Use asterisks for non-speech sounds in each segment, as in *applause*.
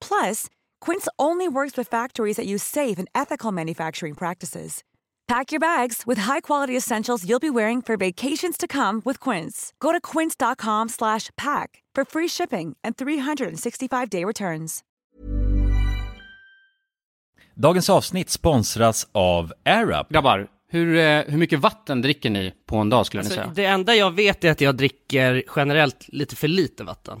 Plus, Quince only works with factories that use safe and ethical manufacturing practices. Pack your bags with high-quality essentials you'll be wearing for vacations to come with Quince. Go to quince.com slash pack for free shipping and 365-day returns. Dagens avsnitt sponsras av AirUp. Grabbar, hur, eh, hur mycket vatten dricker ni på en dag skulle ni Alltså, säga? det enda jag vet är att jag dricker generellt lite för lite vatten.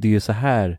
det är ju så här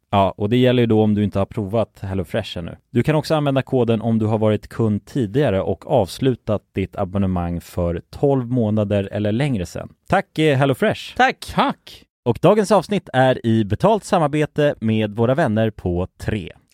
Ja, och det gäller ju då om du inte har provat HelloFresh ännu. Du kan också använda koden om du har varit kund tidigare och avslutat ditt abonnemang för 12 månader eller längre sedan. Tack eh, HelloFresh! Tack! Tack! Och dagens avsnitt är i betalt samarbete med våra vänner på 3.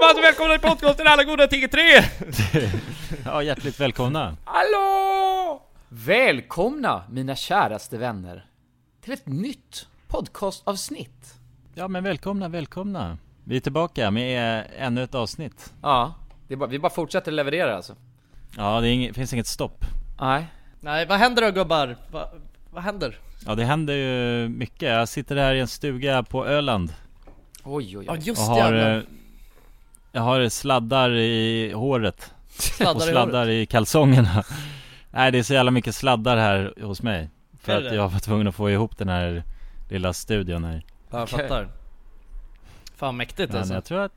Och välkomna till podcasten Alla goda ting är tre! *laughs* Ja, hjärtligt välkomna! Hallå! Välkomna mina käraste vänner till ett nytt podcastavsnitt. Ja, men välkomna, välkomna! Vi är tillbaka med eh, ännu ett avsnitt. Ja, det är bara, vi bara fortsätter leverera alltså. Ja, det är inget, finns inget stopp. Nej. Nej, vad händer då gubbar? Va, vad händer? Ja, det händer ju mycket. Jag sitter här i en stuga på Öland Oj, oj, Ja oj. just och det har, jävlar. Jag har sladdar i håret och Sladdar i sladdar håret. i kalsongerna. Nej, det är så jävla mycket sladdar här hos mig. För att det? jag var tvungen att få ihop den här lilla studion här. Ja, jag fattar. Fan mäktigt Men alltså. jag tror att,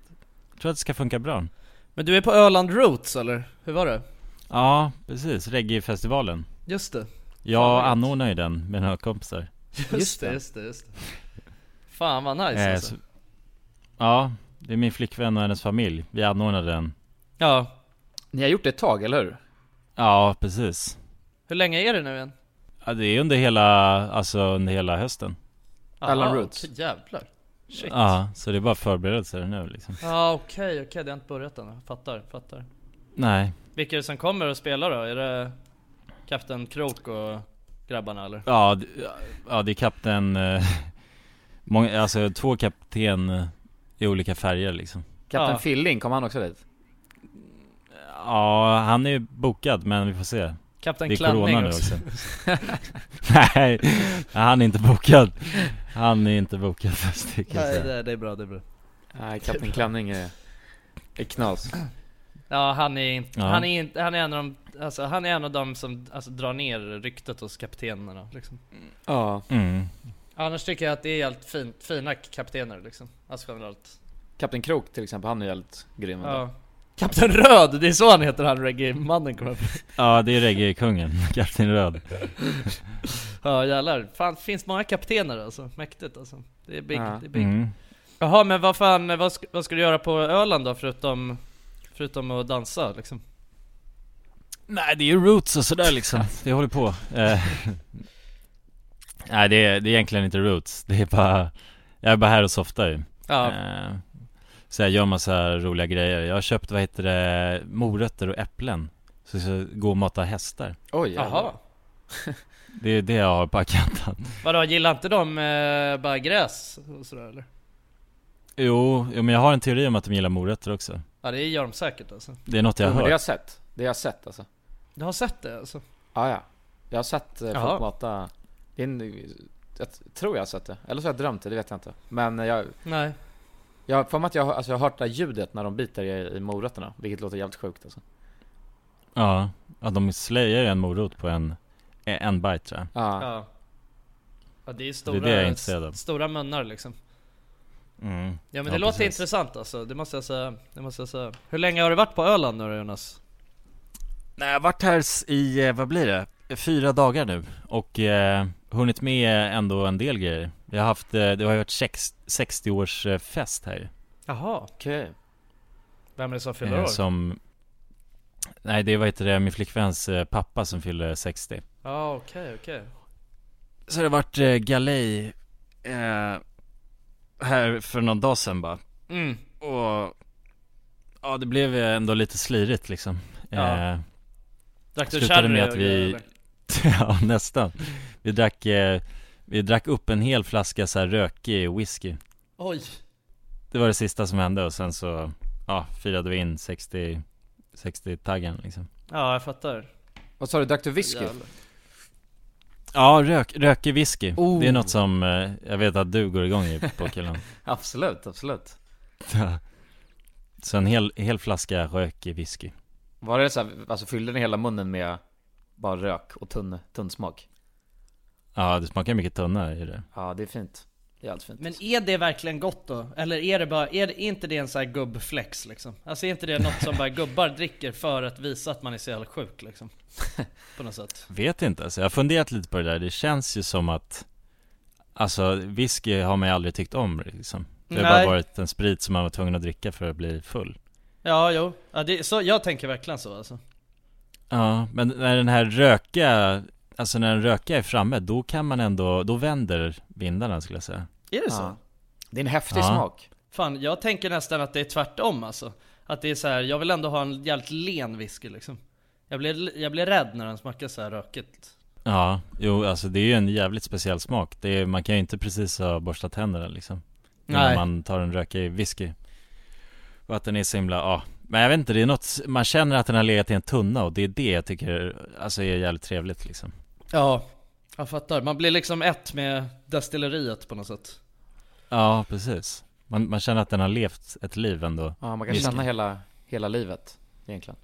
jag tror att det ska funka bra. Men du är på Öland Roots eller? Hur var det? Ja, precis. Reggae-festivalen. Just det. Jag anordnar ju den med några kompisar. Just det, just det, just det. Fan vad nice Eh, alltså. så, ja, det är min flickvän och hennes familj. Vi anordnade den. Ja. Ni har gjort det ett tag, eller hur? Ja, precis. Hur länge är det nu igen? Ja, det är under hela, alltså under hela hösten. Aha, Roots. Jävlar. Shit. Ja, så det är bara förberedelser nu liksom. Ja okej, okej, det har inte börjat än. Fattar, fattar. Nej. Vilka är det som kommer och spelar då? Är det Kapten Krok och grabbarna eller? Ja, det, ja, det är kapten, eh, *laughs* många, alltså två kapten eh, i olika färger liksom. Kapten Ja. Filling, kom han också dit? Ja, han är ju bokad men vi får se. Kapten Det är Klänning corona nu också. också. *laughs* Nej, han är inte bokad. Han är inte bokad fast *laughs* det kan Nej det, det är bra, det är bra. Nej, Kapten Klänning är, är knas. Ja han är inte, Ja. han är inte, han är en av de, alltså han är en av dem som alltså, drar ner ryktet hos kaptenerna liksom. Ja. Mm. Annars tycker jag att det är helt fin, fina kaptener liksom. Alltså generellt. Kapten Krok till exempel, han är jävligt grym. Ja. Kapten Röd, det är så han heter han reggae-mannen kommer. Ja, det är reggae-kungen, *laughs* Kapten Röd. *laughs* Ja jävlar, fan finns många kaptener alltså, mäktigt alltså. Det är big, Ja. det är big. Mm. Jaha men vad fan, vad ska, vad ska du göra på Öland då förutom, förutom att dansa liksom? Nej, det är ju roots och sådär liksom. Det håller på. Nej, det är, det är egentligen inte roots. Det är bara, jag är bara här och softar ju. Ja, Eh, Så jag gör massa roliga grejer. Jag har köpt, vad heter det, morötter och äpplen. Så jag ska gå och mata hästar. Oj, jaha. Det är det jag har på agendan. Vadå, gillar inte de eh, bara gräs och sådär eller? Jo, jo, men jag har en teori om att de gillar morötter också. Ja det gör de säkert alltså. Det är något jag Jo, har men det har jag hört. sett. Det har jag sett alltså. Du har sett det alltså? Ja, ja. Jag har sett eh, folk mata, en, jag tror jag har sett det, eller så har jag drömt det, det vet jag inte Men jag, Nej. jag har för mig att jag, har- alltså jag har hört det här ljudet när de biter i, i morötterna, vilket låter jävligt sjukt alltså Ja, ja de slöjar ju en morot på en, en bite tror jag Ja, Ja. Ja det är Det är stora, det jag är stora munnar liksom. mm. Ja men det låter precis. intressant alltså, det måste jag säga. Det måste jag säga. Hur länge har du varit på Öland nu då Jonas? Nej, jag har varit här i, eh, vad blir det? Fyra dagar nu och eh, hunnit med ändå en del grejer Vi har haft, eh, det har ju varit sex, 60-årsfest här Jaha. okej Vem är det som fyller eh, år? Som Nej det var inte det, min flickväns eh, pappa som fyller 60 Ja okej okej. Så det har varit eh, galej eh, Här för någon dag sedan bara Mm. Och Ja det blev ändå lite slirigt liksom Ja. eh, Drack du med att vi? *laughs* Ja nästan Vi drack eh, Vi drack upp en hel flaska så här rökig whisky Oj. Det var det sista som hände och sen så Ja firade vi in 60 60-taggen liksom Ja jag fattar. Vad sa du, drack du whisky? Jävlar. Ja, rök, rökig whisky Oh. Det är något som eh, jag vet att du går igång i på killen *laughs* Absolut, absolut *laughs* Så en hel, hel flaska rökig whisky Var det så här, alltså fyllde ni hela munnen med bara rök och tunn, tunn smak? Ja det smakar mycket tunna i det Ja, det är fint Jävligt fint Men är det verkligen gott då? Eller är det bara, är, det, är inte det en sån här gubbflex liksom? Alltså är inte det något som bara gubbar dricker för att visa att man är så jävla sjuk liksom? *laughs* På något sätt. Vet inte, alltså jag har funderat lite på det där Det känns ju som att Alltså whisky har man ju aldrig tyckt om liksom Det har Nej. bara varit en sprit som man var tvungen att dricka för att bli full Ja, jo. Ja, det, så, jag tänker verkligen så alltså. Ja, men när den här rökiga Alltså när den rökiga är framme, då kan man ändå, då vänder vindarna skulle jag säga Är det så? Ja. Det är en häftig Ja. smak Fan, jag tänker nästan att det är tvärtom alltså. Att det är så här, jag vill ändå ha en jävligt len whisky liksom. Jag blir, jag blir rädd när den smakar så här rökigt. Ja, jo alltså det är ju en jävligt speciell smak det är, Man kan ju inte precis ha borstat tänderna liksom När Nej. man tar en rökig whisky Och att den är så himla, ja Men jag vet inte, det är något, man känner att den har legat i en tunna och det är det jag tycker, alltså är jävligt trevligt liksom Ja, jag fattar. Man blir liksom ett med destilleriet på något sätt. Ja, precis man, man känner att den har levt ett liv ändå Ja, man kan känna hela, hela livet egentligen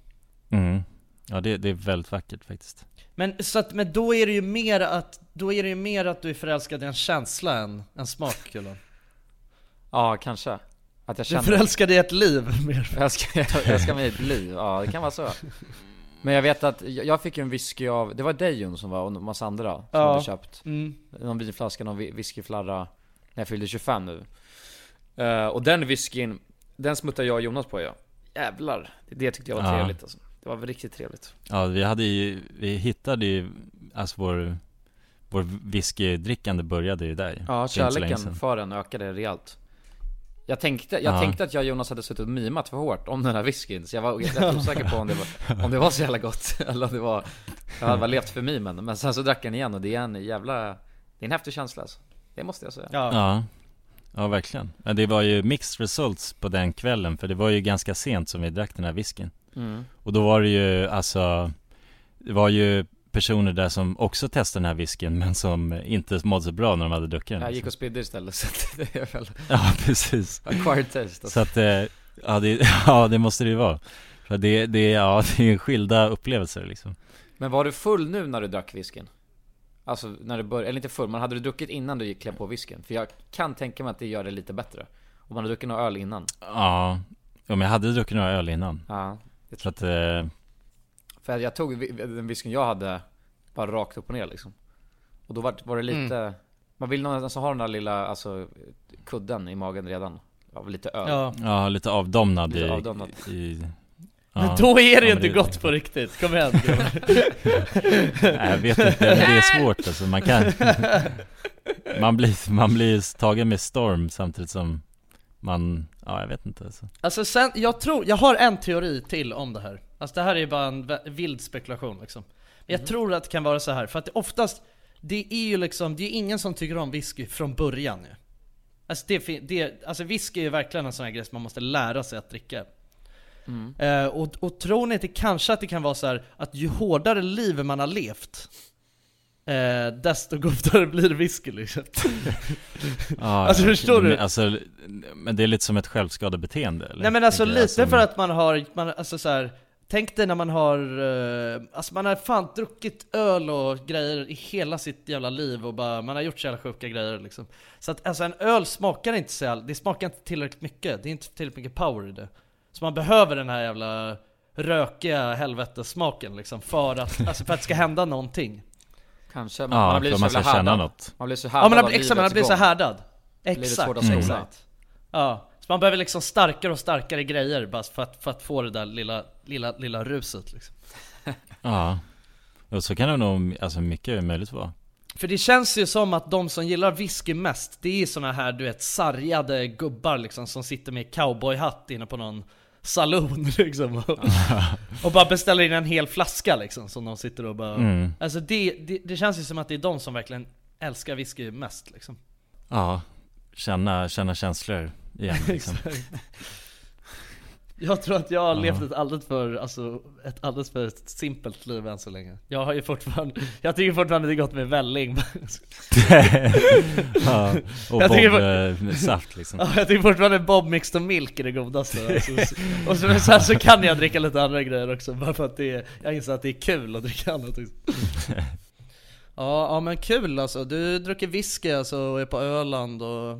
mm. Ja det, det är väldigt vackert faktiskt Men, så att, men då är det ju mer att, då är det ju mer att du är förälskad i en känsla än en smak Kulan. Ja, kanske Att jag Du är känner förälskad i ett liv mer. Jag ska, jag ska med i ett liv, ja det kan vara så Men jag vet att, jag fick en whisky av, det var dig Jon som var och en massa andra som Ja. hade köpt. Mm. Någon vinflaska, någon whi- whiskyflarra När jag fyllde 25 nu. Eh, Och den whiskyn, den smuttar jag och Jonas på ja. Jävlar, det tyckte jag var Ja. trevligt alltså. Det var riktigt trevligt. Ja vi hade ju, vi hittade ju, alltså vår Vår whiskydrickande började ju där Ja, kärleken för den ökade rejält Jag tänkte, jag Ja. tänkte att jag och Jonas hade suttit och mimat för hårt om den här whiskyn Så jag var rätt osäker på om det var, om det var så jävla gott *laughs* Eller om det var, jag hade bara levt för mimen Men sen så drack jag den igen och det är en jävla Det är en häftig känsla alltså. Det måste jag säga Ja. Ja Ja verkligen Men det var ju mixed results på den kvällen För det var ju ganska sent som vi drack den här whiskyn mm. Och då var det ju alltså Det var ju personer där som också testade den här whiskyn Men som inte mådde så bra när de hade druckit den Jag gick liksom. och spydde istället så att det är väl *laughs* Ja precis acquired taste alltså. Så att, eh, ja det, *laughs* ja det måste det ju vara För det, det, ja *laughs* det är skilda upplevelser liksom Men var du full nu när du drack whiskyn? Alltså när du började, eller inte full, men hade du druckit innan du gick klev på whiskyn? För jag kan tänka mig att det gör det lite bättre Om man har druckit någon öl innan Ja, men jag hade druckit några öl innan Ja Så att, eh, För jag tog den whiskyn jag hade Bara rakt upp och ner liksom. Och då var, var det lite Man vill nästan ha den där lilla, alltså Kudden i magen redan. Av lite öl. Ja. ja lite avdomnad Lite i, avdomnad. i ja. Men då är det ju Ja, inte gott på riktigt, kom igen. *laughs* Nej jag vet inte, det är svårt alltså, man kan Man blir, man blir tagen med storm samtidigt som man, ja jag vet inte alltså. Alltså sen, jag tror, jag har en teori till om det här Alltså det här är ju bara en vild spekulation liksom Men jag tror att det kan vara så här för att det oftast Det är ju liksom, det är ingen som tycker om whisky från början ju Alltså det, det, alltså whisky är ju verkligen en sån här grej som man måste lära sig att dricka eh, och, och tror ni inte kanske att det kan vara så här att ju hårdare liv man har levt eh, desto godare blir whisky liksom. *laughs* Ja, Alltså, förstår du? Men, alltså, men det är lite som ett självskadebeteende eller? Nej men alltså lite som- för att man har, man, alltså så här. Tänk dig när man har, eh, alltså man har fan druckit öl och grejer i hela sitt jävla liv och bara, man har gjort så jävla sjuka grejer liksom. Så att alltså en öl smakar inte så jävla, det smakar inte tillräckligt mycket, det är inte tillräckligt mycket power i det. Så man behöver den här jävla rökiga helvetessmaken liksom för att, alltså för att det ska hända någonting. Kanske, Ja, man, man för blivit att så man ska jävla känna härdad. något. Man blir så Ja härdad man har, av exakt, man blivit så härdad. Exakt, exakt. Ja, så man behöver liksom starkare och starkare grejer bara för att, för att få det där lilla, lilla, lilla ruset liksom. *laughs* Ja, och så kan det nog, alltså mycket möjligt vara För det känns ju som att de som gillar whisky mest, det är såna här du vet sargade gubbar liksom som sitter med cowboyhatt inne på någon saloon *laughs* liksom och, *laughs* och bara beställer in en hel flaska liksom som de sitter och bara Mm. Alltså det, det, det känns ju som att det är de som verkligen älskar whisky mest liksom Ja, känna, känna känslor igen *laughs* liksom. Jag tror att jag har Ja. levt ett alldeles för, alltså, ett alldeles för simpelt liv än så länge Jag har ju fortfarande, jag tycker fortfarande det är gott med välling *laughs* ja, och Jag Bob, eh, saft liksom *laughs* Ja, jag tycker fortfarande Bob Mixed och Milk är det godaste alltså, så- Och så, sen så kan jag dricka lite andra grejer också, bara för att det är, jag inser att det är kul att dricka annat också. Ja, ja men kul alltså, du dricker whisky alltså och är på Öland och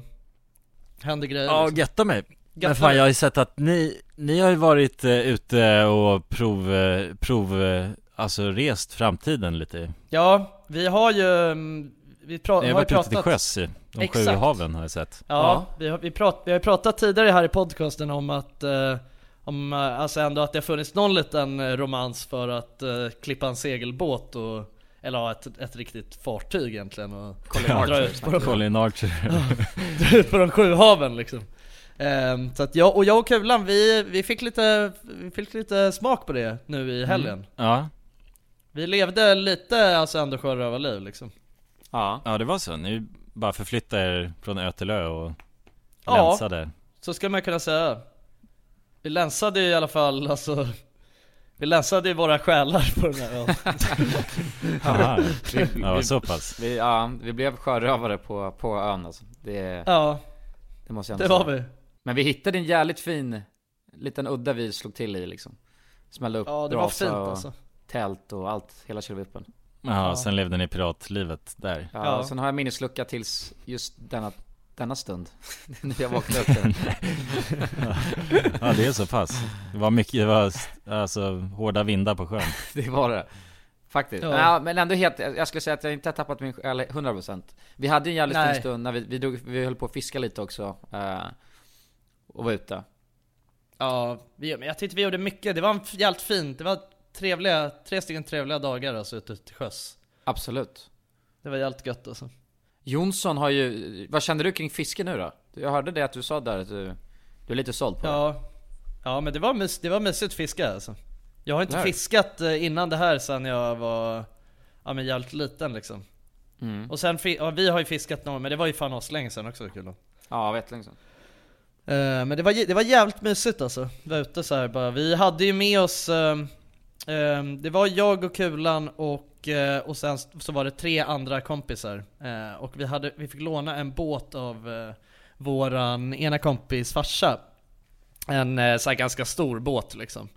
händer grejer Ja, liksom. götta mig. Men fan jag har ju sett att ni, ni har ju varit eh, ute och prov, eh, prov, eh, alltså rest framtiden lite. Ja, vi har ju, mm, vi pra- Ni har har ju varit ute pratat till sjöss de sju Exakt. haven har jag sett. Ja, Vi, har, vi, prat, vi har pratat tidigare här i podcasten om att eh, om, eh, alltså ändå att det har funnits någon liten eh, romans för att eh, klippa en segelbåt och eller ha ett, ett riktigt fartyg egentligen och Colin *laughs* dra Archer ut på de, Colin Archer dra ut på de sju haven liksom. Ehm, så att jag, och jag och Kulan vi, vi, fick lite, vi fick lite smak på det nu i helgen. Ja, Vi levde lite alltså ändå sjörövarliv liksom. Ja, ja det var så, ni bara förflyttade er från ö till ö och Ja. länsade Så skulle man kunna säga. Vi länsade ju i alla fall alltså Vi länsade ju våra själar på den här ön. *laughs* Aha, *laughs* ja så pass vi, ja, vi blev sjörövare på, på ön alltså. det, Ja, det måste jag det var säga. vi. Men vi hittade en jävligt fin liten udda vi slog till i liksom Smällde upp Ja, det var fint och alltså. tält och allt, hela killevippen Ja, sen levde ni piratlivet där ja, Ja. Sen har jag minneslucka tills just denna, denna stund *laughs* När jag vaknade upp. *laughs* Ja det är så pass Det var mycket, det var alltså hårda vindar på sjön *laughs* Det var det Faktiskt. Ja. Ja. men ändå helt, jag skulle säga att jag inte har tappat min själ 100% Vi hade en jävligt fin stund när vi, vi, drog, vi höll på att fiska lite också eh, Och var ute Ja, vi, men jag tyckte vi gjorde mycket. Det var en jävligt fint. Det var trevliga, tre stycken trevliga dagar alltså ute till sjöss. Absolut Det var jävligt gött alltså. Jonsson har ju, vad kände du kring fiske nu då? Jag hörde det att du sa där att du, du är lite såld på det Ja, ja men det var, mys, det var mysigt att fiska alltså. Jag har inte Där. fiskat eh, innan det här sen jag var ja, men jävligt liten liksom. mm. Och sen, ja, vi har ju fiskat någon, men det var ju fan länge sen också kul. Ja, vet länge sedan Eh, men det var, det var jävligt mysigt alltså, vi var ute så här bara. Vi hade ju med oss, ehm, ehm, det var jag och Kulan och, och, eh, och sen så var det tre andra kompisar. Eh, och vi, hade, vi fick låna en båt av eh, våran ena kompis farsa. En så här ganska stor båt liksom.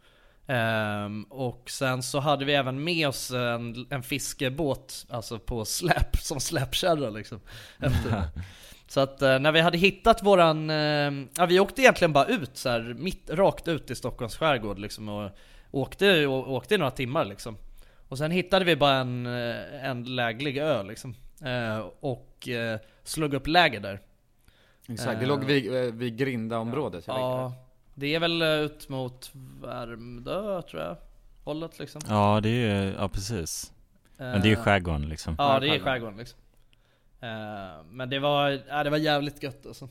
Ehm, och sen så hade vi även med oss en, en fiskebåt, alltså på släp, *laughs* som släpkärra liksom. Efter. Så att när vi hade hittat våran, ja vi åkte egentligen bara ut så här, mitt, rakt ut i Stockholms skärgård liksom och åkte, och, åkte i några timmar liksom. Och sen hittade vi bara en, eh, en läglig ö liksom. Eh, och eh, slog upp läger där. Exakt, det Eh, låg vid, eh, vid Grindaområdet Ja, det är väl eh, ut mot Värmdö tror jag. Hållet liksom. Ja det är ju, ja precis Men det är ju skärgården liksom Ja det är skärgården. liksom. Eh, men det var, ja, det var jävligt gött alltså.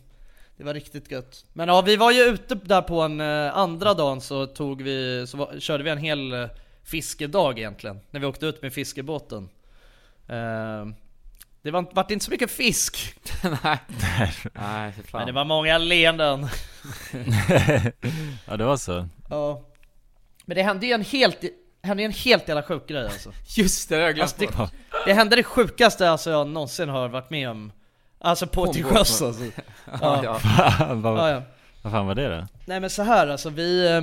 Det var riktigt gött. Men ja, vi var ju ute där på en andra dagen så tog vi, så var, körde vi en hel eh, fiskedag egentligen. När vi åkte ut med fiskebåten. Eh, det var, vart inte så mycket fisk, *laughs* Nej, nej för fan men det var många leenden. *laughs* Ja det var så Ja. Men det hände ju en helt, hände en helt jävla sjuk grej alltså. Just det, det har jag glömt Alltså, det, det hände det sjukaste alltså jag någonsin har varit med om Alltså på till båt. sjöss alltså. *laughs* Ja, ja. ja. vad, Ja, ja. vad fan var det då? Nej men så här alltså, vi...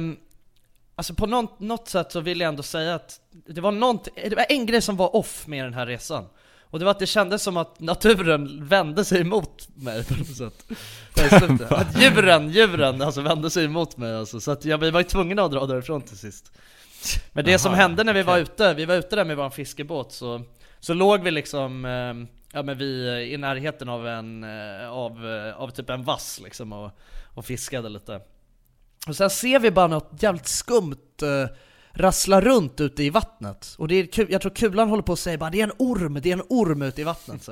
Alltså på något, något sätt så vill jag ändå säga att det var, nånt, det var en grej som var off med den här resan. Och det var att det kändes som att naturen vände sig emot mig på något sätt. *laughs* Att djuren, djuren alltså vände sig emot mig alltså, så att jag, vi var ju tvungna att dra därifrån till sist. Men det som Jaha, hände när vi var ute, vi var ute där med vår fiskebåt så, så låg vi liksom ehm, Ja men vi eh, i närheten av en, eh, av, eh, av typ en vass liksom och, och fiskade lite och sen ser vi bara något jävligt skumt eh, rassla runt ute i vattnet. Och det är kul, jag tror kulan håller på att säga bara det är en orm, det är en orm ute i vattnet. Så.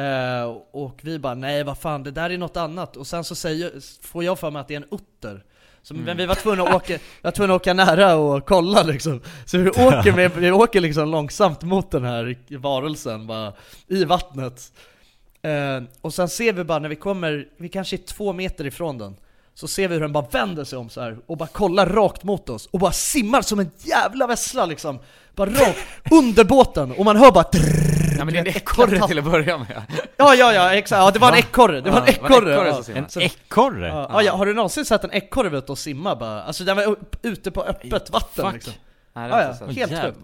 Eh, och vi bara nej vad fan det där är något annat. Och sen så säger, får jag för mig att det är en utter. Så, Men vi var tvungna att åka, vi var tvungna att åka nära och kolla liksom. Så vi åker, med, vi åker liksom långsamt mot den här varelsen bara, i vattnet. Eh, och sen ser vi bara när vi kommer, vi kanske är två meter ifrån den så ser vi hur den bara vänder sig om så här och bara kollar rakt mot oss och bara simmar som en jävla vessla liksom Bara rakt *laughs* under båten och man hör bara trrrr, Ja men det är en ekorre till att börja med. Ja ja ja exakt, ja, det var en ekorre, det var en Ja, var en ekorre! ekorre ja. Ekorre? Ja, ja, ja, har du någonsin sett en ekorre ute och simma bara? Alltså den var ute på öppet vatten Fuck. liksom Nej, det har Ja, ja, helt sjukt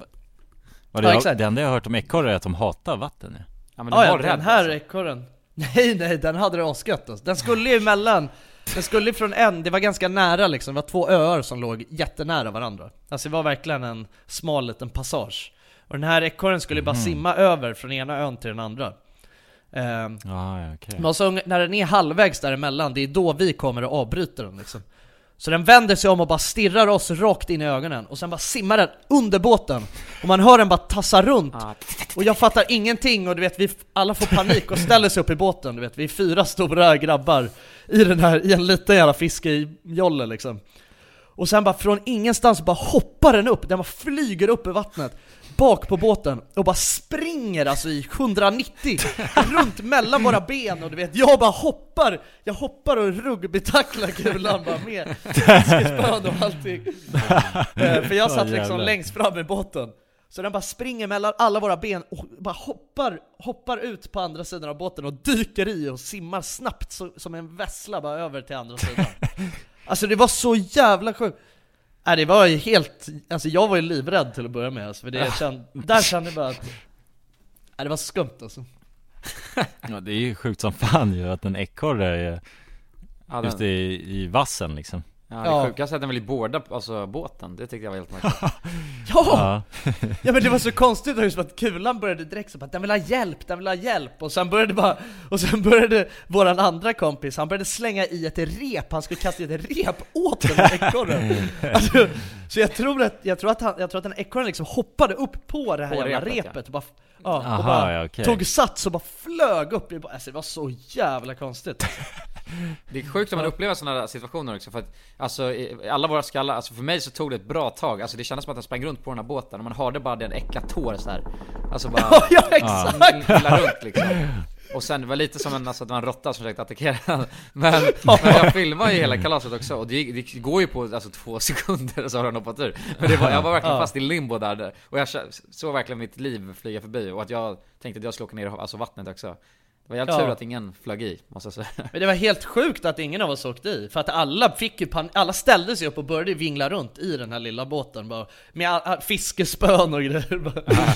Ja, det, exakt. det enda jag har hört om ekorre är att de hatar vatten ja. Ja men de Ja, ja var den rädd här alltså. ekorren *laughs* Nej nej, den hade det asgött alltså. Den skulle ju emellan Den skulle från en, det var ganska nära liksom, det var två öar som låg jättenära varandra. Alltså det var verkligen en smal liten passage. Och den här ekorren skulle bara simma över från ena ön till den andra. Ehm, Ah, okej. Men så när den är halvvägs däremellan, det är då vi kommer och avbryter den liksom Så den vänder sig om och bara stirrar oss rakt in i ögonen och sen bara simmar den under båten. Och man hör den bara tassa runt. Ja. och jag fattar ingenting och du vet, vi alla får panik och ställer sig upp i båten, du vet, vi är fyra stora grabbar i den här, i en liten jävla fiskejolle liksom Och sen bara från ingenstans bara hoppar den upp, den bara flyger upp i vattnet. Bak på båten och bara springer alltså i 190 *laughs* runt mellan våra ben och du vet, jag bara hoppar. Jag hoppar och rugbytacklar kulan bara med fiskespön och allting. Eh, För jag satt liksom längst fram i båten. Så den bara springer mellan alla våra ben och bara hoppar, hoppar ut på andra sidan av båten och dyker i och simmar snabbt som en vessla bara över till andra sidan *laughs* Alltså det var så jävla sjukt. Nej det var ju helt, alltså jag var ju livrädd till att börja med alltså, för det *laughs* kände, där kände jag bara att Nej det var skumt alltså. *laughs* Ja, det är ju sjukt som fan ju att en ekorre är Ja, just i, i vassen liksom ja, Ja. det sjukaste är att den ville båda, alltså båten, det tyckte jag var helt märkligt. *laughs* Ja! Ja, *laughs* Ja men det var så konstigt just att kulan började direkt så bara den vill ha hjälp, den vill ha hjälp och sen började bara Och sen började våran andra kompis, han började slänga i ett rep, han skulle kasta i ett rep åt den här ekorren *laughs* alltså, Så jag tror att, jag tror att, han, jag tror att den ekorren liksom hoppade upp på det här På jävla repet, repet, ja. och bara, ja, Aha, och bara ja, okej. tog sats och bara flög upp i, alltså det var så jävla konstigt Det är sjukt om man upplever sådana där situationer också för att Alltså i alla våra skallar, alltså för mig så tog det ett bra tag. Alltså det kändes som att den sprang runt på den här båten och man hörde bara den äckla tår så här. Alltså bara *laughs* Ja, exakt! *laughs* runt liksom. Och sen det var lite som en, alltså, det var en råtta som försökte attackera Men, men jag filmade ju hela kalaset också och det, det går ju på alltså, två *laughs* sekunder så har den hoppat ur. Men det var, jag var verkligen fast i limbo där, och jag såg verkligen mitt liv flyga förbi och att jag tänkte att jag skulle åka ner i alltså, vattnet också Det var helt Ja. tur att ingen flög i, måste jag säga *laughs* Men det var helt sjukt att ingen av oss åkte i, för att alla fick ju pan- alla ställde sig upp och började vingla runt i den här lilla båten bara, med all, all, fiskespön och grejer bara. *laughs*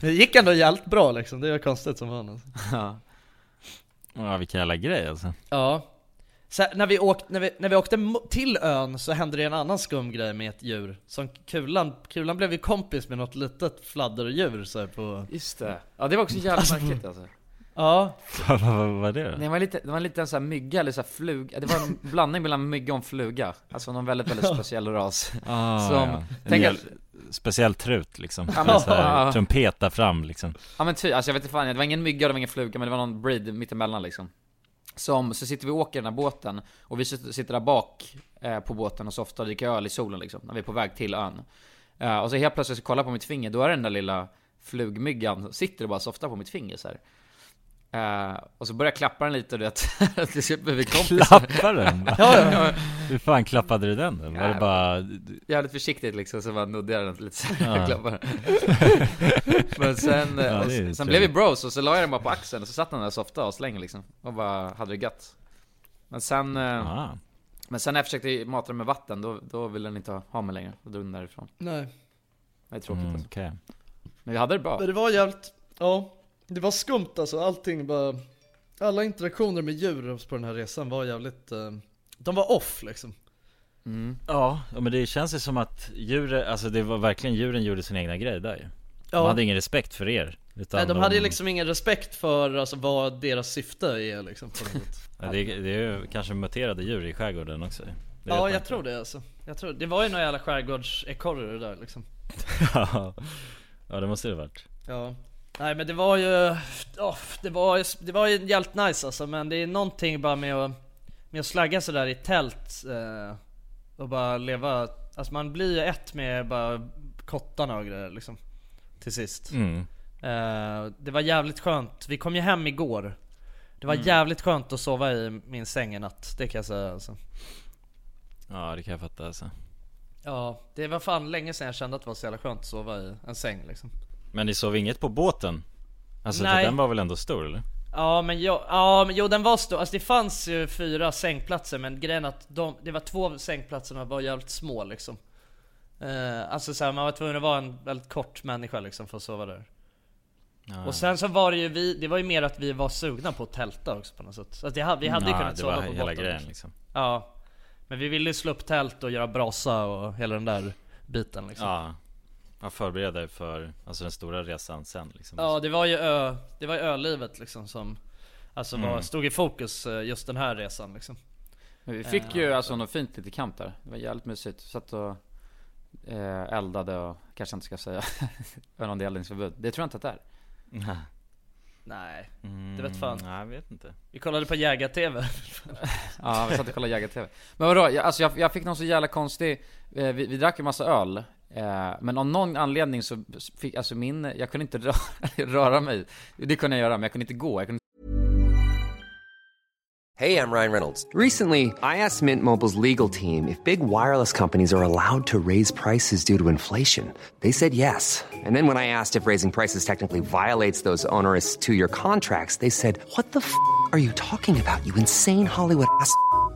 Det gick ändå jävligt bra liksom, det var konstigt som fan alltså. Ja. ja vilken jävla grej alltså Ja så när, vi åkte, när, vi, när vi åkte till ön så hände det en annan skum grej med ett djur som Kulan, Kulan blev ju kompis med något litet fladderdjur så på Just det. Ja det var också jävligt märkligt alltså. Ja, Vad vad var det då? Det var lite, det var en sån här mygga eller så här fluga, det var en *laughs* blandning mellan mygga och fluga. Alltså någon väldigt, väldigt speciell ras. Ah, Som- ja. Tänk att- speciell trut liksom, Ja, men- *laughs* så här, Ja. trumpet där fram liksom Ja men ty, alltså jag vet inte fan, det var ingen mygga och det var ingen fluga men det var någon breed mittemellan liksom. Som, så sitter vi och åker den här båten och vi sitter, sitter där bak eh, på båten och softar och dricker öl i solen liksom, när vi är på väg till ön. Eh, och så helt plötsligt så kollar jag på mitt finger, då är den där lilla flugmyggan, sitter och bara softar på mitt finger så här. Eh, och så började jag klappa den lite, du vet. Till slut blev vi kompisar. Klappa den? *laughs* ja, ja. Hur fan klappade du den? Var det Nej, bara... Jävligt försiktigt liksom, så bara nuddade jag den lite så Ja. jag klappade den. *laughs* Men sen, eh, Ja, och det sen trevligt. blev vi bros och så la jag den bara på axeln och så satt den där så ofta och slängde liksom. Och bara hade det gött. Men sen, eh, Ah. men sen när jag försökte mata den med vatten, då, då ville den inte ha- ha mig längre. Då drog den därifrån. Nej. Det är tråkigt Mm, alltså. okej. Men vi hade det bra. Men det var jävligt, ja, det var skumt alltså, allting bara, alla interaktioner med djur på den här resan var jävligt, eh, de var off liksom. Mm. Ja, men det känns ju som att djuren, alltså det var verkligen djuren gjorde sin egna grej där ju. De Ja. hade ingen respekt för er. Utan Nej de hade ju liksom ingen respekt för alltså, vad deras syfte är liksom på något. Ja, det, är, det är ju kanske muterade djur i skärgården också. Ja jag inte. tror det alltså. Jag tror, det var ju några jävla skärgårdsekorre där liksom. *laughs* ja, ja, det måste det varit. Ja. Nej men det var ju, oh, det var det var ju jävligt nice alltså men det är någonting bara med att, med att slagga sådär i tält eh, och bara leva, alltså man blir ju ett med bara kottarna och grejer liksom. Till sist. Mm. Eh, det var jävligt skönt, vi kom ju hem igår. Det var Mm. jävligt skönt att sova i min säng i natt, det kan jag säga alltså. Ja, det kan jag fatta alltså. Ja, det var fan länge sedan jag kände att det var så jävla skönt att sova i en säng liksom. Men ni sov inget på båten? Alltså Nej. för den var väl ändå stor eller? Ja men, jag, ja men jo den var stor, alltså det fanns ju fyra sängplatser men grejen att de, det var två av sängplatserna var jävligt små liksom eh, Alltså så här, man var tvungen att vara en väldigt kort människa liksom för att sova där Ja. Och sen så var det ju vi, det var ju mer att vi var sugna på att tälta också på något sätt Så att det, vi hade ju kunnat sova på hela båten grejen, också. liksom. Ja Men vi ville slå upp tält och göra brasa och hela den där biten liksom Ja. Ja, förbereda er för alltså den stora resan sen liksom. Ja det var ju ö, det var ju ölivet liksom som Alltså var, Mm. stod i fokus eh, just den här resan liksom Men vi fick ju alltså något fint lite kamp där. Det var jävligt mysigt. Satt och eh, eldade och kanske inte ska säga *laughs* någon eldningsförbud. Det tror jag inte att det är. Nej. Nej, det vet fan. Nej, jag vet inte. Vi kollade på jägar-tv. *laughs* Ja, vi satt och kollade jägar-tv. Men vadå, jag, alltså jag, jag fick någon så jävla konstig, eh, vi, vi drack en massa öl. Eh, men av någon anledning så fick, alltså min, jag kunde inte *laughs* röra, röra mig. Det kunde jag göra, men jag kunde inte gå. Jag kunde Hey, I'm Ryan Reynolds. Recently, I asked Mint Mobile's legal team if big wireless companies are allowed to raise prices due to inflation. They said yes. And then when I asked if raising prices technically violates those onerous two year contracts, they said, What the f are you talking about, you insane Hollywood ass?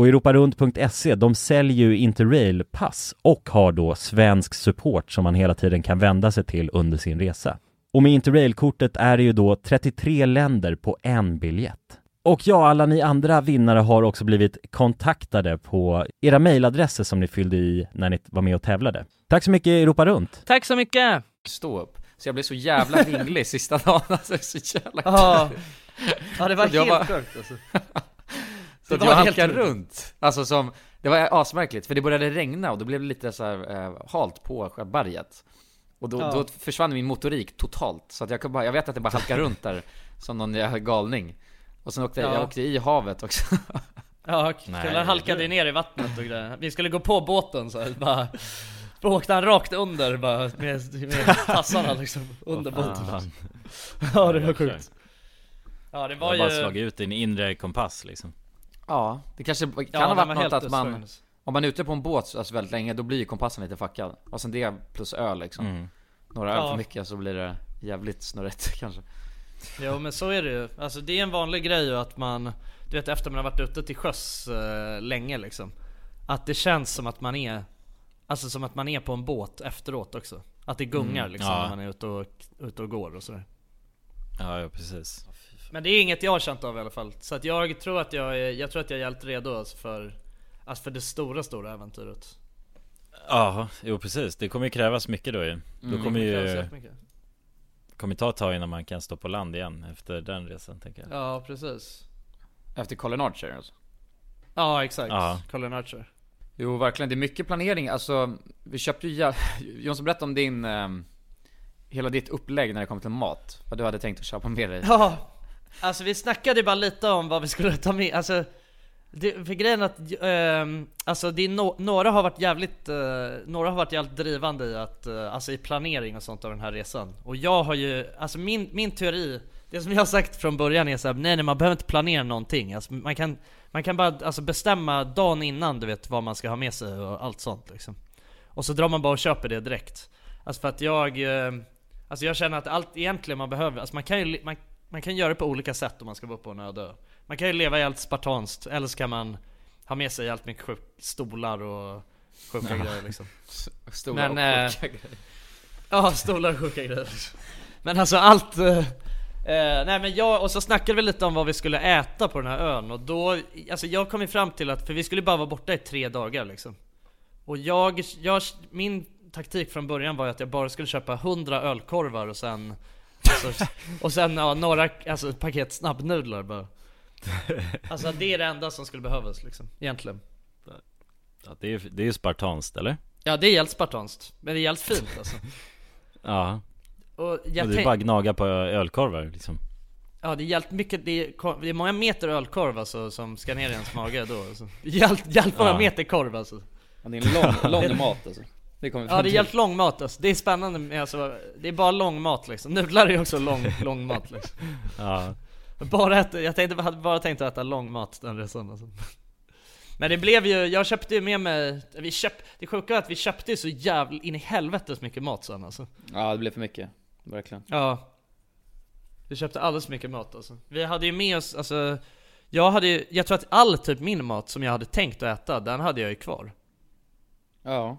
Och europarunt.se, de säljer ju Interrail-pass och har då svensk support som man hela tiden kan vända sig till under sin resa. Och med Interrail-kortet är det ju då 33 länder på en biljett. Och ja, alla ni andra vinnare har också blivit kontaktade på era mejladresser som ni fyllde i när ni var med och tävlade. Tack så mycket Europa Runt! Tack så mycket! Stå upp. Så jag blev så jävla vinglig sista dagen, alltså så jävla Ja, ja det var helt sjukt alltså. *laughs* Så Det att var jag helt halkade runt, alltså som, det var asmärkligt för det började regna och då blev det lite så här, eh, halt på berget Och då, Ja. då försvann min motorik totalt, så att jag kunde bara, jag vet att jag bara halkade runt där *laughs* som någon galning Och sen åkte jag, Ja. jag åkte i havet också *laughs* Ja, Nej. killar halkade ju ner i vattnet och grejer. Vi skulle gå på båten så här, bara då åkte han rakt under bara med, med tassarna liksom under båten. *laughs* Ja det var sjukt. Ja det var har ju... bara slagit ut din inre kompass liksom. Ja, det kanske kan Ja, ha varit var något att man utslagen. Om man är ute på en båt alltså väldigt länge, då blir ju kompassen lite fuckad Och sen det plus öl liksom Mm. Några öl Ja. för mycket så blir det jävligt snurrigt *laughs* kanske Jo men så är det ju. Alltså det är en vanlig grej ju att man, du vet efter man har varit ute till sjöss eh, länge liksom. Att det känns som att man är, alltså som att man är på en båt efteråt också. Att det gungar Mm, liksom ja. när man är ute och, ute och går och sådär. Ja, ja precis. Men det är inget jag har känt av i alla fall. Så att jag tror att jag är, jag tror att jag är helt redo alltså för, alltså för det stora, stora äventyret. Ja, jo precis. Det kommer ju krävas mycket då ju. Då Mm. kommer ju... kommer ta ett tag innan man kan stå på land igen efter den resan tänker jag. Ja precis. Efter Colin Archer alltså Ja exakt, Ja. Colin Archer. Jo verkligen, det är mycket planering, alltså Vi köpte ju *laughs* Jonsson berätta om din ehm, hela ditt upplägg när det kommer till mat. Vad du hade tänkt att köpa med dig. Ja, alltså vi snackade ju bara lite om vad vi skulle ta med, alltså det, för grejen är att, ehm, alltså det är no, några har varit jävligt, eh, några har varit jävligt drivande i att, eh, alltså i planering och sånt av den här resan. Och jag har ju, alltså min, min teori, det som jag har sagt från början är såhär, nej nej man behöver inte planera någonting. Alltså man kan, man kan bara alltså bestämma dagen innan du vet vad man ska ha med sig och allt sånt liksom. Och så drar man bara och köper det direkt. Alltså för att jag, eh, alltså jag känner att allt egentligen man behöver, alltså man kan ju, man, man kan göra det på olika sätt om man ska vara på en öde ö. Man kan ju leva helt spartanskt, eller så kan man ha med sig helt mycket sjuk, stolar och sjuka Ja. grejer liksom. Stolar och eh, sjuka grejer. *laughs* Ja, stolar och sjuka grejer. Men alltså allt... Eh, eh, nej men jag, och så snackade vi lite om vad vi skulle äta på den här ön och då, alltså jag kom ju fram till att, för vi skulle bara vara borta i tre dagar liksom. Och jag, jag, min taktik från början var ju att jag bara skulle köpa 100 ölkorvar och sen alltså, Och sen ja, några, alltså ett paket snabbnudlar bara Alltså det är det enda som skulle behövas liksom, egentligen Ja, det, är, det är ju spartanskt eller? Ja det är helt spartanskt, men det är helt fint alltså Ja Och Och jag det är bara gnaga på ölkorvar liksom Ja det är jävligt mycket, det är, det är många meter ölkorv alltså som ska ner i ens mage då alltså. Jävligt, jävligt många Ja. meter korv alltså Ja, det är en lång, lång *laughs* mat alltså. Det kommer Ja det är till. jävligt lång mat alltså. det är spännande med alltså, det är bara lång mat liksom Nudlar är ju också lång, *laughs* lång mat liksom Ja Bara äta, jag tänkte, hade bara tänkt att äta lång mat den resan alltså. Men det blev ju, jag köpte ju med mig, vi köp, det sjuka är att vi köpte ju så jävla in i helvetes mycket mat sen alltså Ja det blev för mycket, verkligen. Ja Vi köpte alldeles för mycket mat alltså Vi hade ju med oss, alltså Jag hade ju, jag tror att all typ min mat som jag hade tänkt att äta, den hade jag ju kvar Ja.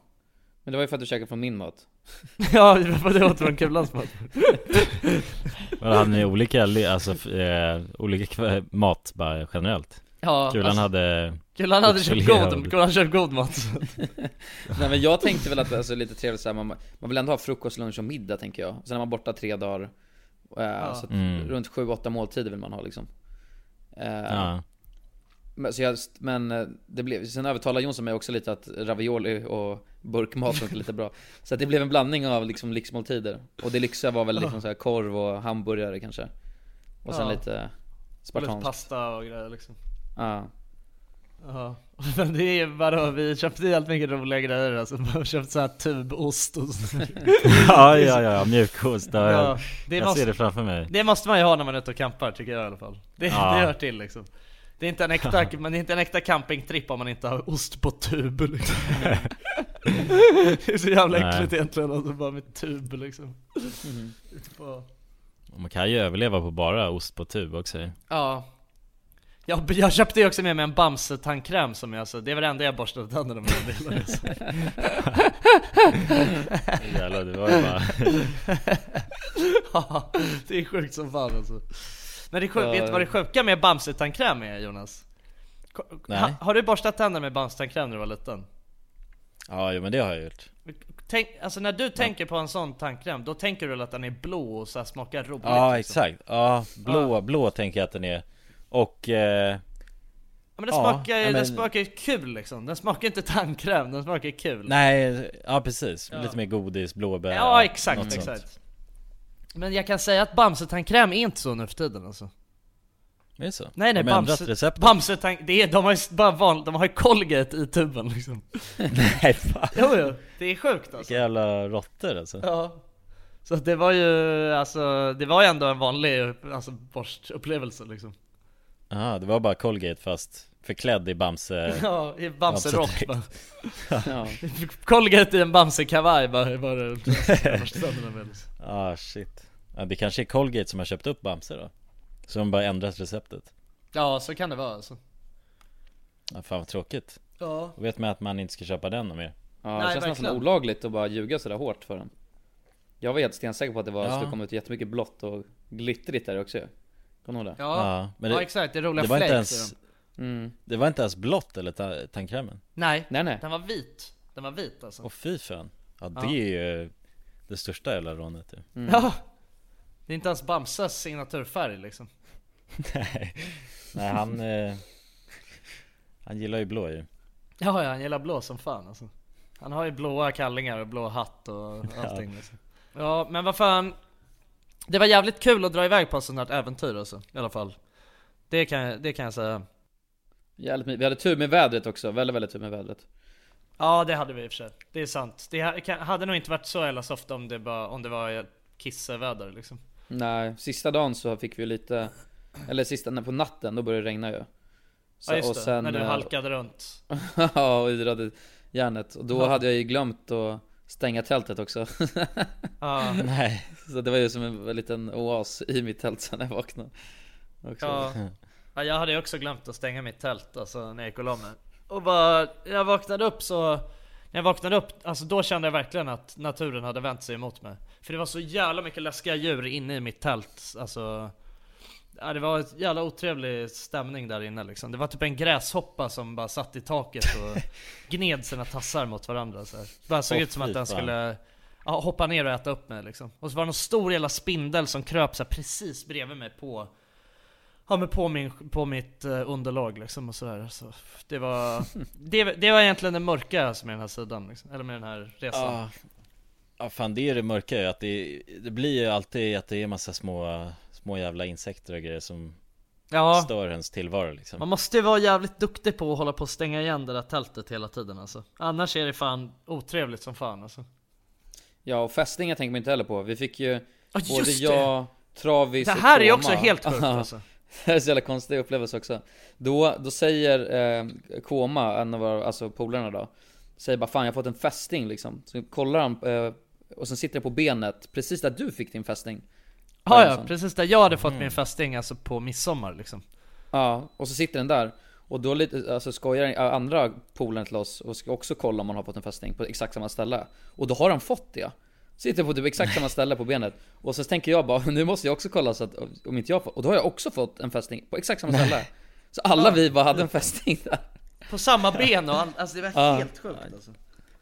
Men det var ju för att du käkade från min mat. *laughs* Ja, det var för att jag åt från Kulans mat *laughs* Men hade ni olika, li- alltså eh, olika mat bara generellt? Ja, Kulan alltså- hade Kulan hade köpt god, Kulan köpt god mat *laughs* Nej men jag tänkte väl att alltså, lite trevligt såhär, man, man vill ändå ha frukost, lunch och middag tänker jag. Sen är man borta tre dagar. Eh, Så att Mm. runt sju, åtta måltider vill man ha liksom. Eh, Ja. Men, så jag, men eh, det blev, sen övertalade Jonsson mig också lite att ravioli och burkmat funkar lite bra. Så att det blev en blandning av liksom lyxmåltider. Och det lyxiga var väl liksom så här korv och hamburgare kanske. Och sen Ja. lite Lite spartanskt. pasta och grejer liksom Ja. Ja, *laughs* men det är bara, vi köpte helt mycket roliga grejer alltså, vi köpte såhär tubost och sånt *laughs* Ja, ja, ja, mjukost, ja, Ja, jag ser det framför mig. Det måste man ju ha när man är ute och campar tycker jag i alla fall Det, Ja. det hör till liksom Det är inte en äkta, *laughs* men det är inte en äkta campingtripp om man inte har ost på tub liksom. *laughs* Det är så jävla Nej. äckligt egentligen alltså, bara med tub liksom på- Och Man kan ju överleva på bara ost på tub också Ja jag, jag köpte ju också med mig en Bamse tandkräm som jag, alltså, det var det enda jag borstade tänderna med under hela resan. Jävlar, det var ju bara *laughs* Ja, det är sjukt som fan alltså Men det sjukt, Ja. vet du vad det sjuka med Bamse tandkräm är Jonas? Ha, har du borstat tänderna med Bamse tandkräm när du var liten? Ja, jo, men det har jag gjort Tänk, alltså när du tänker på en sån tandkräm, då tänker du att den är blå och så smakar roligt? Ja, liksom. exakt, ja, blå, blå tänker jag att den är Och eh, Ja, men den ja, smakar ju, ja, men- den smakar kul liksom, den smakar inte tandkräm, den smakar kul Nej, ja precis, Ja. lite mer godis, blåbär Ja exakt, något sånt. Men jag kan säga att Bamse tandkräm är inte så nu för tiden alltså. Är det så? Nej nej, de Bamse, receptet? Bamse tank, det är, de har ju bara van, de har ju Colgate i tuben liksom. *laughs* Nej fan. Jo jo, det är sjukt alltså. Vilka jävla råttor alltså. Ja. Så det var ju, alltså, det var ju ändå en vanlig, alltså borstupplevelse liksom. Ja, det var bara Colgate fast förklädd i Bamse *laughs* Ja, i Bamse-rock bara Ja. Colgate *laughs* i en Bamse-kavaj bara, det *laughs* liksom. Ah shit ja, Det kanske är Colgate som har köpt upp Bamse då Så de bara ändrat receptet Ja, så kan det vara alltså ja, Fan vad tråkigt Ja. Då vet man att man inte ska köpa den och mer Ja, det Nej, känns nästan verkligen. olagligt att bara ljuga sådär hårt för den. Jag var helt stensäker på att det var, Ja. skulle komma ut jättemycket blått och glittrigt där också Kommer du ihåg det? Ja, men ja exakt, det roliga det var inte flakes ens i dem. Mm. Det var inte ens blått eller ta- tandkrämen? Nej, Nej nej. Den var vit. Den var vit alltså. Åh fy fan. Ja det Ja. är ju det största jävla rånet ju Ja. Det är inte ens Bamses signaturfärg liksom. *laughs* Nej. Nej han eh, Han gillar ju blå ju. Ja, ja, han gillar blå som fan alltså. Han har ju blåa kallingar och blå hatt och *laughs* allting liksom. Ja, men vad fan. Det var jävligt kul att dra iväg på ett sånt här äventyr alltså, i alla fall. Det kan, det kan jag säga. Jävligt Vi hade tur med vädret också, väldigt väldigt tur med vädret Ja, det hade vi i och för sig. Det är sant. Det hade nog inte varit så jävla soft om det, bara, om det var kisseväder liksom. Nej, sista dagen så fick vi lite Eller sista, på natten, då började det regna ju Så- ja just det, när du eh, halkade runt. *laughs* Ja, och yrade järnet Och då Ja. hade jag ju glömt att stänga tältet också Ja. *laughs* Nej. Så det var ju som en liten oas i mitt tält sen när jag vaknade också. Ja. *laughs* ja, jag hade också glömt att stänga mitt tält alltså när jag gick och la mig. Och bara, jag vaknade upp så när jag vaknade upp, alltså då kände jag verkligen att naturen hade vänt sig emot mig. För det var så jävla mycket läskiga djur inne i mitt tält. Alltså, ja, det var ett jävla otrevlig stämning där inne liksom. Det var typ en gräshoppa som bara satt i taket och *laughs* gned sina tassar mot varandra så här. Det bara såg Åh, ut som att den skulle ja, hoppa ner och äta upp mig liksom. Och så var det någon stor jävla spindel som kröp så här precis bredvid mig på Ja men på, min, på mitt eh, underlag liksom och sådär så Det var *laughs* det, det var egentligen det mörka som med den här sidan liksom, eller med den här resan Ja, ja fan det är det mörka ju, att det, det blir ju alltid att det är massa små, små jävla insekter och grejer som Ja. stör ens tillvaro liksom Man måste ju vara jävligt duktig på att hålla på och stänga igen det där tältet hela tiden alltså Annars är det fan otrevligt som fan alltså Ja, och fästingar tänker man inte heller på. Vi fick ju Ja, både det. jag, Travis Det och här är Koma. också helt sjukt, *laughs* alltså. *laughs* Det är så jävla konstig upplevelse också. Då, då säger eh, Koma, en av våra, alltså polarna då, säger bara fan jag har fått en fästing liksom. Så kollar han, eh, och sen sitter det på benet, precis där du fick din fästing. Ja ja, precis där jag hade fått Mm. min fästing alltså på midsommar liksom Ja, och så sitter den där. Och då lite, alltså skojar andra polaren till oss och ska också kolla om man har fått en fästing på exakt samma ställe. Och då har han fått det. Sitter på typ exakt samma ställe på benet. Och så tänker jag bara, *laughs* nu måste jag också kolla så att om inte jag får, och då har jag också fått en fästing på exakt samma ställe. Så alla vi bara hade en fästing där. På samma ben och all, alltså det var Ja. helt sjukt alltså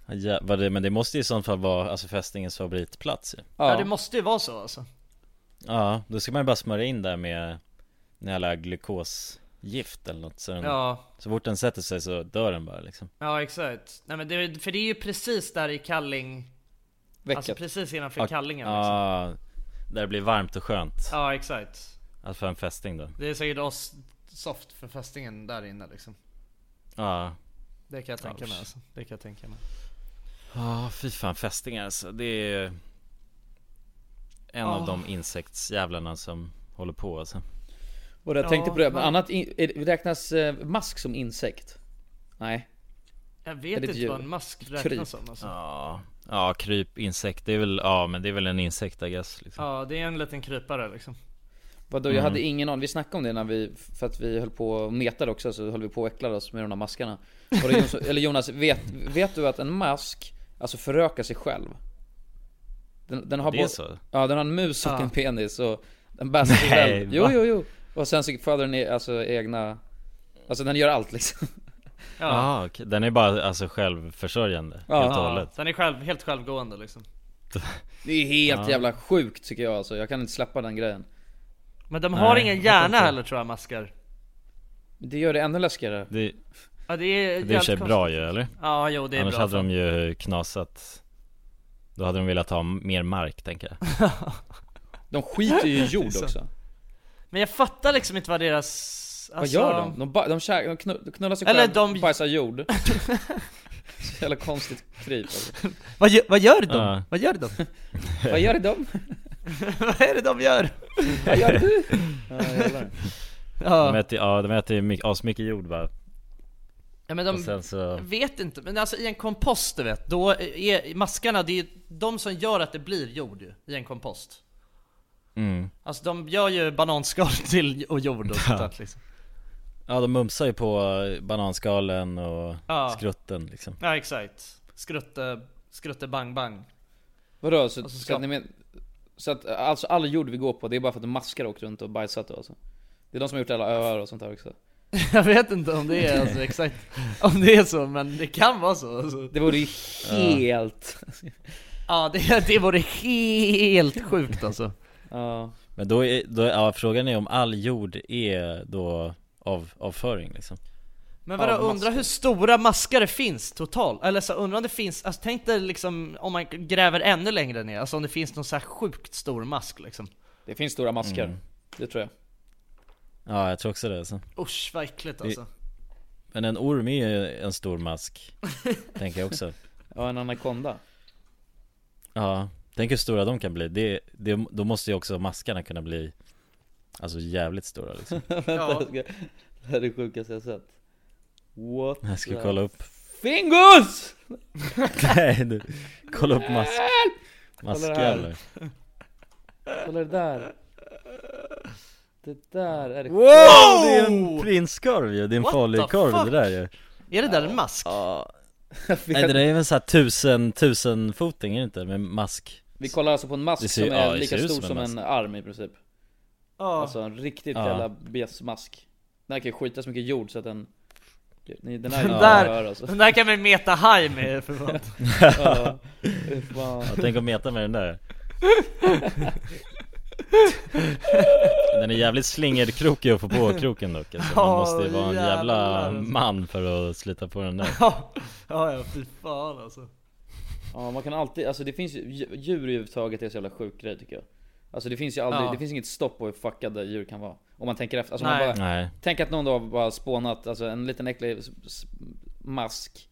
ja, vad det, Men det måste ju i sånt fall vara alltså fästingens favoritplats ju Ja. det måste ju vara så alltså Ja, då ska man ju bara smörja in där med jävla glukosgift eller något så, den, Ja. så fort den sätter sig så dör den bara liksom Ja exakt, nej men det, för det är ju precis där i Kalling Alltså precis innanför Kallingen liksom. Ja, där det blir varmt och skönt Ja exakt Att få en fästing då Det är säkert oss soft för fästingen där inne liksom Ja Det kan jag tänka mig alltså. Det kan jag tänka mig Ja, fy fan fästingar alltså. Det är en Ah. av de insektsjävlarna som håller på alltså. Och jag Ja, tänkte på det, men annat, in, räknas eh, mask som insekt? Nej. Jag Är vet det ett inte djur? vad en mask Kryp. räknas som alltså. Ja, kryp, insekt, det är väl, ja men det är väl en insekt I guess liksom. Ja det är en liten krypare liksom Vadå, jag Mm. hade ingen aning, vi snackade om det när vi, för att vi höll på och metade också så höll vi på och äcklade oss med de där maskarna Jonas, Eller Jonas, vet, vet du att en mask, alltså förökar sig själv? Den, den har Det är så? Ja den har en mus och Ja. en penis och den bär sig Nej, själv Jo jo jo Och sen så föder den alltså egna Alltså den gör allt liksom Ja, Ja, okej. Den är bara alltså självförsörjande Ja. helt och hållet. den är själv, helt självgående liksom *laughs* Det är helt Ja. jävla sjukt tycker jag alltså, jag kan inte släppa den grejen Men de har Nej, ingen hjärna heller tror jag maskar Det gör det ännu läskigare Det, Ja det är det är bra ju eller? Ja jo det är Annars bra hade fan. de ju knasat Då hade de velat ha mer mark tänker jag *laughs* De skiter ju i jord också Men jag fattar liksom inte vad deras Vad alltså- gör de? De, ba- de, käk- de knu- de knullar sig Eller själva, de- bajsar jord *laughs* Så jävla konstigt kryp alltså. Vad gör, vad gör de? Ja. Vad gör de? *laughs* *laughs* Vad gör de? vad är det de gör? Vad gör du? Ja, jävlar. De äter, ja de äter ju mycket, asmycket jord va? ja men Och de sen så, Jag vet inte, men alltså i en kompost du vet, då är maskarna, det är de som gör att det blir jord ju, i en kompost mm. Alltså de gör ju bananskal till och jord och sånt där liksom Ja de mumsar ju på bananskalen och Ja. skrutten liksom Ja exakt, skrutte, skrutte bang bang Vadå? Så, Och så så, ska- att ni men, så att alltså all jord vi går på, det är bara för att maskar åkt runt och bajsat då alltså? Det är de som har gjort alla öar och sånt där också *laughs* Jag vet inte om det är alltså exakt, om det är så, men det kan vara så alltså. Det vore ju helt... Ja det, det vore helt sjukt alltså Ja. Men då är, då, ja, frågan är om all jord är då av, avföring liksom Men vadå, Ja, undra masker. hur stora maskar det finns totalt? Eller så undrar om det finns, alltså tänk dig liksom om man gräver ännu längre ner, alltså om det finns någon så här sjukt stor mask liksom Det finns stora masker, Mm. det tror jag Ja, jag tror också det alltså. Usch vad äckligt alltså Men en orm är ju en stor mask, *laughs* tänker jag också. Ja, en anakonda Ja, tänk hur stora de kan bli. Det, det, då måste ju också maskarna kunna bli Alltså jävligt stora liksom. *laughs* Vänta, jag ska, det här är det sjukaste jag sett What Jag ska the- kolla upp Fingus! *laughs* Nej du, kolla upp mask. Maskjävlar Kolla det där Det där är det Wow! Det är en prinskorv ju, det är en What farlig the korv fuck? det där ju Är det där en mask? Ja *laughs* Nej det där är väl en sån här tusen, tusen foting är det inte? Med mask Vi kollar alltså på en mask ser- som är ja, lika stor som som en en, mask. arm i princip Ja. Alltså en riktigt Ja. jävla besmask Den här kan ju skita så mycket jord så att den Den här är Den där, rör, alltså. den där kan vi meta high med för fan. *laughs* ja, fan. Ja, tänk att meta med den där *laughs* Den är jävligt slingerkrokig att få på kroken dock alltså. Man Ja, måste ju vara en jävla alltså. man för att slita på den där *laughs* Ja, ja, fy fan alltså Ja man kan alltid, alltså det finns ju, dju- djur överhuvudtaget är så jävla sjuk grej tycker jag Alltså det finns ju aldrig, Ja. det finns inget stopp på hur fuckade djur kan vara Om man tänker efter, alltså Nej. man bara Nej. Tänk att någon då bara spånat, alltså en liten äcklig mask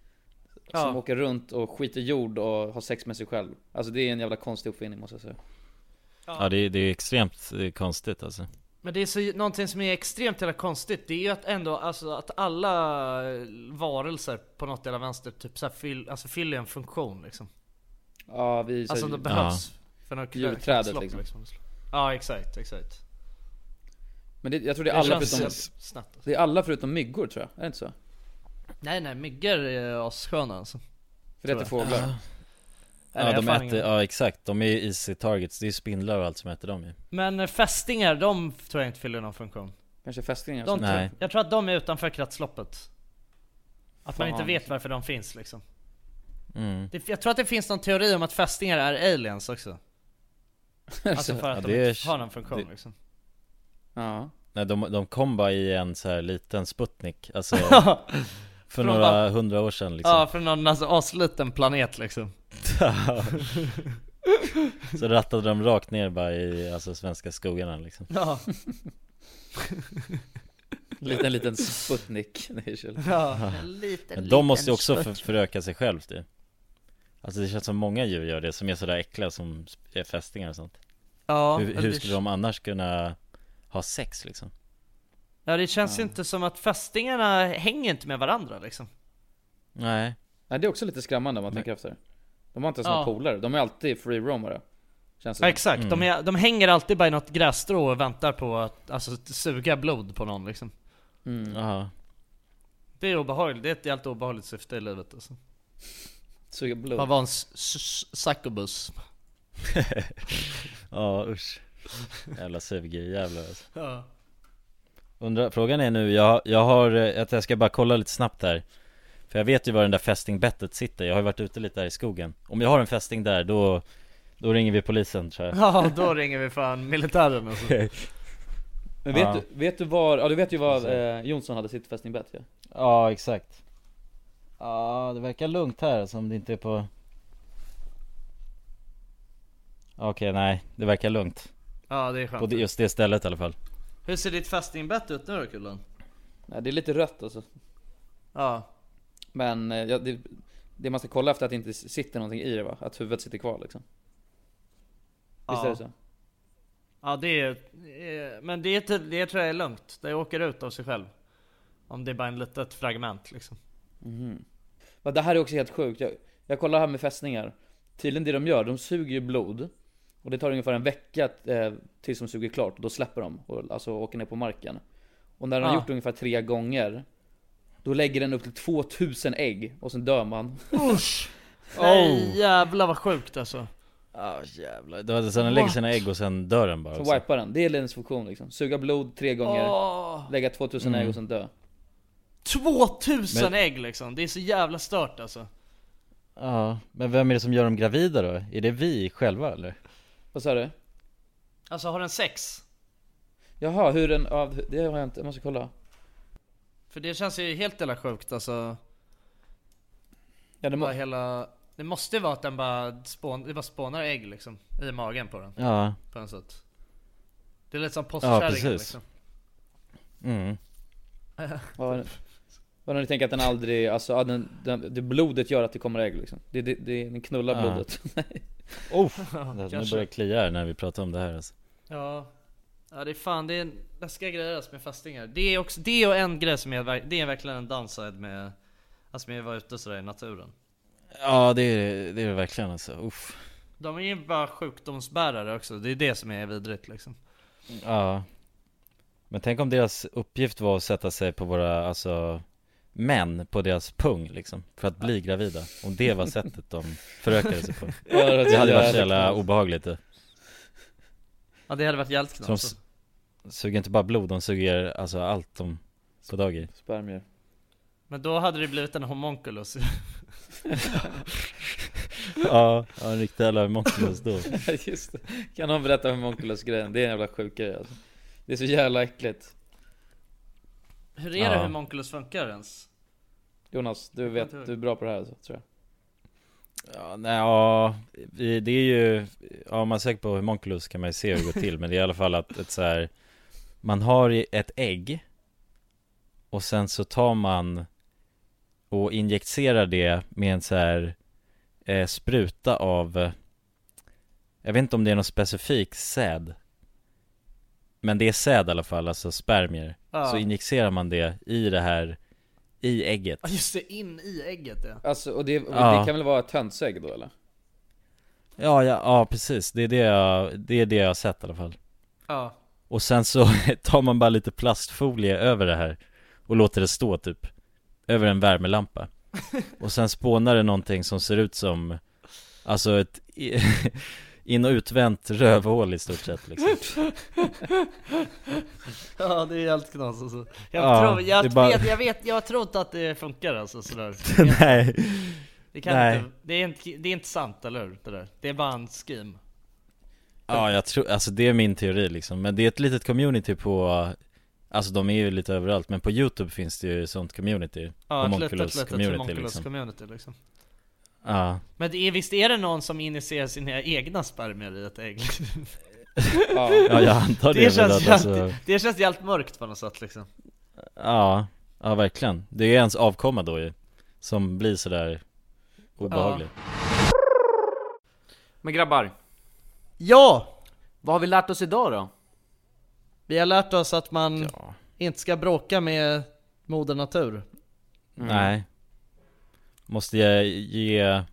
Ja. Som åker runt och skiter jord och har sex med sig själv. Alltså det är en jävla konstig uppfinning måste jag säga. Ja. Det, är- det är extremt eh, konstigt alltså. Men det är så, någonting som är extremt jävla konstigt, det är ju att ändå, alltså att alla eh, varelser på något jävla vänster typ såhär fyll, alltså fyller en funktion liksom. Ja vi Alltså så, det behövs för något Djurträdet, kretslopp, liksom. Ja exakt, exakt Men det, jag tror det är Det alla förutom snabbt alltså. Det är alla förutom myggor tror jag, är det inte så? Nej nej, myggor är assköna alltså För det jag. fåglar Ja jag de äter, ingen- ja exakt, de är easy targets, det är spindlar och allt som äter dem ju Men eh, fästingar, de tror jag inte fyller någon funktion Kanske fästingar de Nej. Jag tror att de är utanför kretsloppet Att man Fan. inte vet varför de finns liksom mm. det, Jag tror att det finns någon teori om att fästingar är aliens också *laughs* Alltså för att Ja, de det inte har någon funktion det- liksom. Ja. Nej de, de kom bara i en så här liten Sputnik, alltså *laughs* För Från några bara- hundra år sedan liksom. Ja, från någon alltså, asliten planet liksom. *laughs* Så rattade de rakt ner bara i alltså svenska skogarna liksom. Ja, Liten liten Sputnik. Ja. en liten, Men de måste ju också för, föröka sig självt ju Alltså det känns som många djur gör det som är sådär äckliga som är fästingar och sånt. Ja, Hur, men hur det- skulle de annars kunna ha sex liksom? Ja det känns ju inte som att fästingarna hänger inte med varandra liksom. Nej. Nej det är också lite skrämmande om man tänker efter. De har inte ens Ja. några polare, de är alltid free roamare Känns det Ja, exakt, de, är, de hänger alltid bara i något grässtrå och väntar på att alltså, suga blod på någon liksom. Mm. Jaha Det är obehagligt, det är ett jävligt obehagligt syfte i livet alltså Suga blod. Man var en s- s- succubus *laughs* Ja usch. Jävla sugerjävlar alltså. Ja. Undrar, frågan är nu, jag, jag har, eh, att jag ska bara kolla lite snabbt här. För jag vet ju var den där fästingbettet sitter, jag har ju varit ute lite där i skogen. Om jag har en fästing där, då, då ringer vi polisen tror jag. Ja, då ringer vi fan militären alltså. *laughs* Men vet, Ja. du, vet du var, ja du vet ju var eh, Jonsson hade sitt fästingbett ja? Ja, exakt Ja, det verkar lugnt här som det inte är på Okej, nej, det verkar lugnt. Ja det är På skönt det- just det stället i alla fall. Hur ser ditt fästingbett ut nu då Kullen? Nej det är lite rött alltså. Ja. Men eh, ja, det, det man ska kolla efter är att det inte sitter någonting i det va? Att huvudet sitter kvar liksom. Visst Ja. är det så? Ja det är, eh, men det, är det tror jag är lugnt, det åker ut av sig själv. Om det är bara en litet fragment liksom Men det här är också helt sjukt, jag, jag kollar här med fästningar. Tydligen det de gör, de suger ju blod. Och det tar ungefär en vecka eh, tills de suger klart, och då släpper de och alltså åker ner på marken. Och när de har Ja. gjort det ungefär tre gånger Då lägger den upp till 2000 ägg. Och sen dör man. Usch! *laughs* Nej jävlar vad sjukt alltså. Ja jävlar, det var så den lägger sina ägg och sen dör den bara Så också. wipar den, det är dens funktion liksom. Suga blod tre gånger, Åh. lägga 2000 ägg Mm. och sen dö 2000 Men- ägg liksom, det är så jävla stört alltså Ja, men vem är det som gör dem gravida då? Är det vi själva eller? Vad sa du? Alltså har den sex? Jaha, hur den, ja, det har jag inte, jag måste kolla För det känns ju helt jävla sjukt alltså. Ja, det, må... Hela, det måste ju vara att den bara, spån, det bara spånar ägg liksom. I magen på den. Ja. På något sätt. Det är lite som Ja, påskkärringen precis. liksom. Mm. Vad när ni tänker att den aldrig, alltså ja, den, den, det blodet gör att det kommer ägg liksom? Det, det, det, den knullar Ja. blodet *laughs* Oh, *laughs* Ja, nu börjar det klia här när vi pratar om det här alltså. Ja. Ja det är fan, det är läskiga grejer alltså med fastingar. Det är också, det och en grej som är, det är verkligen en downside med, alltså med att vara ute sådär i naturen. Ja det är det är det verkligen alltså, Uff. De är ju bara sjukdomsbärare också, det är det som är vidrigt liksom. Ja Men tänk om deras uppgift var att sätta sig på våra, alltså Män på deras pung liksom För att bli gravida Om det var sättet de förökade sig på *laughs* Ja, det var Det hade varit så jävla knas. obehagligt det. Ja det hade varit jävligt Så de knas. suger inte bara blod, de suger alltså allt de får tag i Spermier Men då hade det blivit en homunculus. *laughs* Ja, ja en riktig jävla monculus då *laughs* Just det, kan någon berätta om Monculus grejen? Det är en jävla sjuk grej alltså Det är så jävla äckligt Hur är det? Hur homunculus funkar ens? Jonas, du vet, du är bra på det här tror jag. Ja, nej, ja, det är ju, ja om man är säker på homunculus kan man ju se hur det går till Men det är i alla fall att ett så här, Man har ett ägg Och sen så tar man Och injicerar det med en så här eh, Spruta av Jag vet inte om det är någon specifik säd Men det är säd i alla fall, alltså spermier Ja. Så injicerar man det i det här I ägget Ja just det, in i ägget ja. Alltså, och det, och Ja. det kan väl vara ett hönsägg då eller? Ja, ja, ja precis. Det är det jag, det är det jag har sett i alla fall. Ja. Och sen så *laughs* tar man bara lite plastfolie över det här och låter det stå typ över en värmelampa. *laughs* Och sen spånar det någonting som ser ut som Alltså ett *laughs* in och utvänt rövhål i stort sett liksom. *laughs* Ja det är helt knas alltså. Jag, Ja, tror, jag, bara- vet, jag vet, jag tror inte att det funkar alltså sådär. *laughs* Nej. Det kan Nej. inte, det är inte, det är inte sant eller hur? Det där. Det är bara en scheme. Ja, jag tror, alltså det är min teori liksom. Men det är ett litet community på Alltså de är ju lite överallt, men på youtube finns det ju sånt community Ja, ett litet, litet community liksom community liksom. Ja, Men det är, visst är det någon som injicerar sina egna spermier i ett ägg? Ja. *laughs* Ja, jag antar det, det känns, att alltså- det känns jävligt mörkt på något sätt liksom. Ja, ja verkligen. Det är ens avkomma då ju Som blir sådär obehaglig Men grabbar, Ja! vad har vi lärt oss idag då? Vi har lärt oss att man inte ska bråka med moder natur. Mm. Nej Måste ge, ge,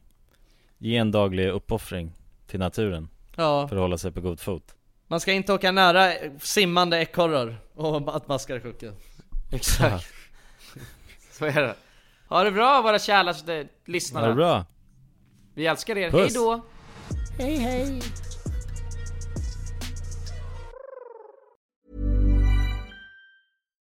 ge en daglig uppoffring till naturen Ja. För att hålla sig på god fot Man ska inte åka nära simmande ekorrar och att maskar sjuka. Exakt. *laughs* Så är det. Ha det bra våra käraste lyssnare. Ha det bra! Vi älskar er, Puss. hej då! Hej hej!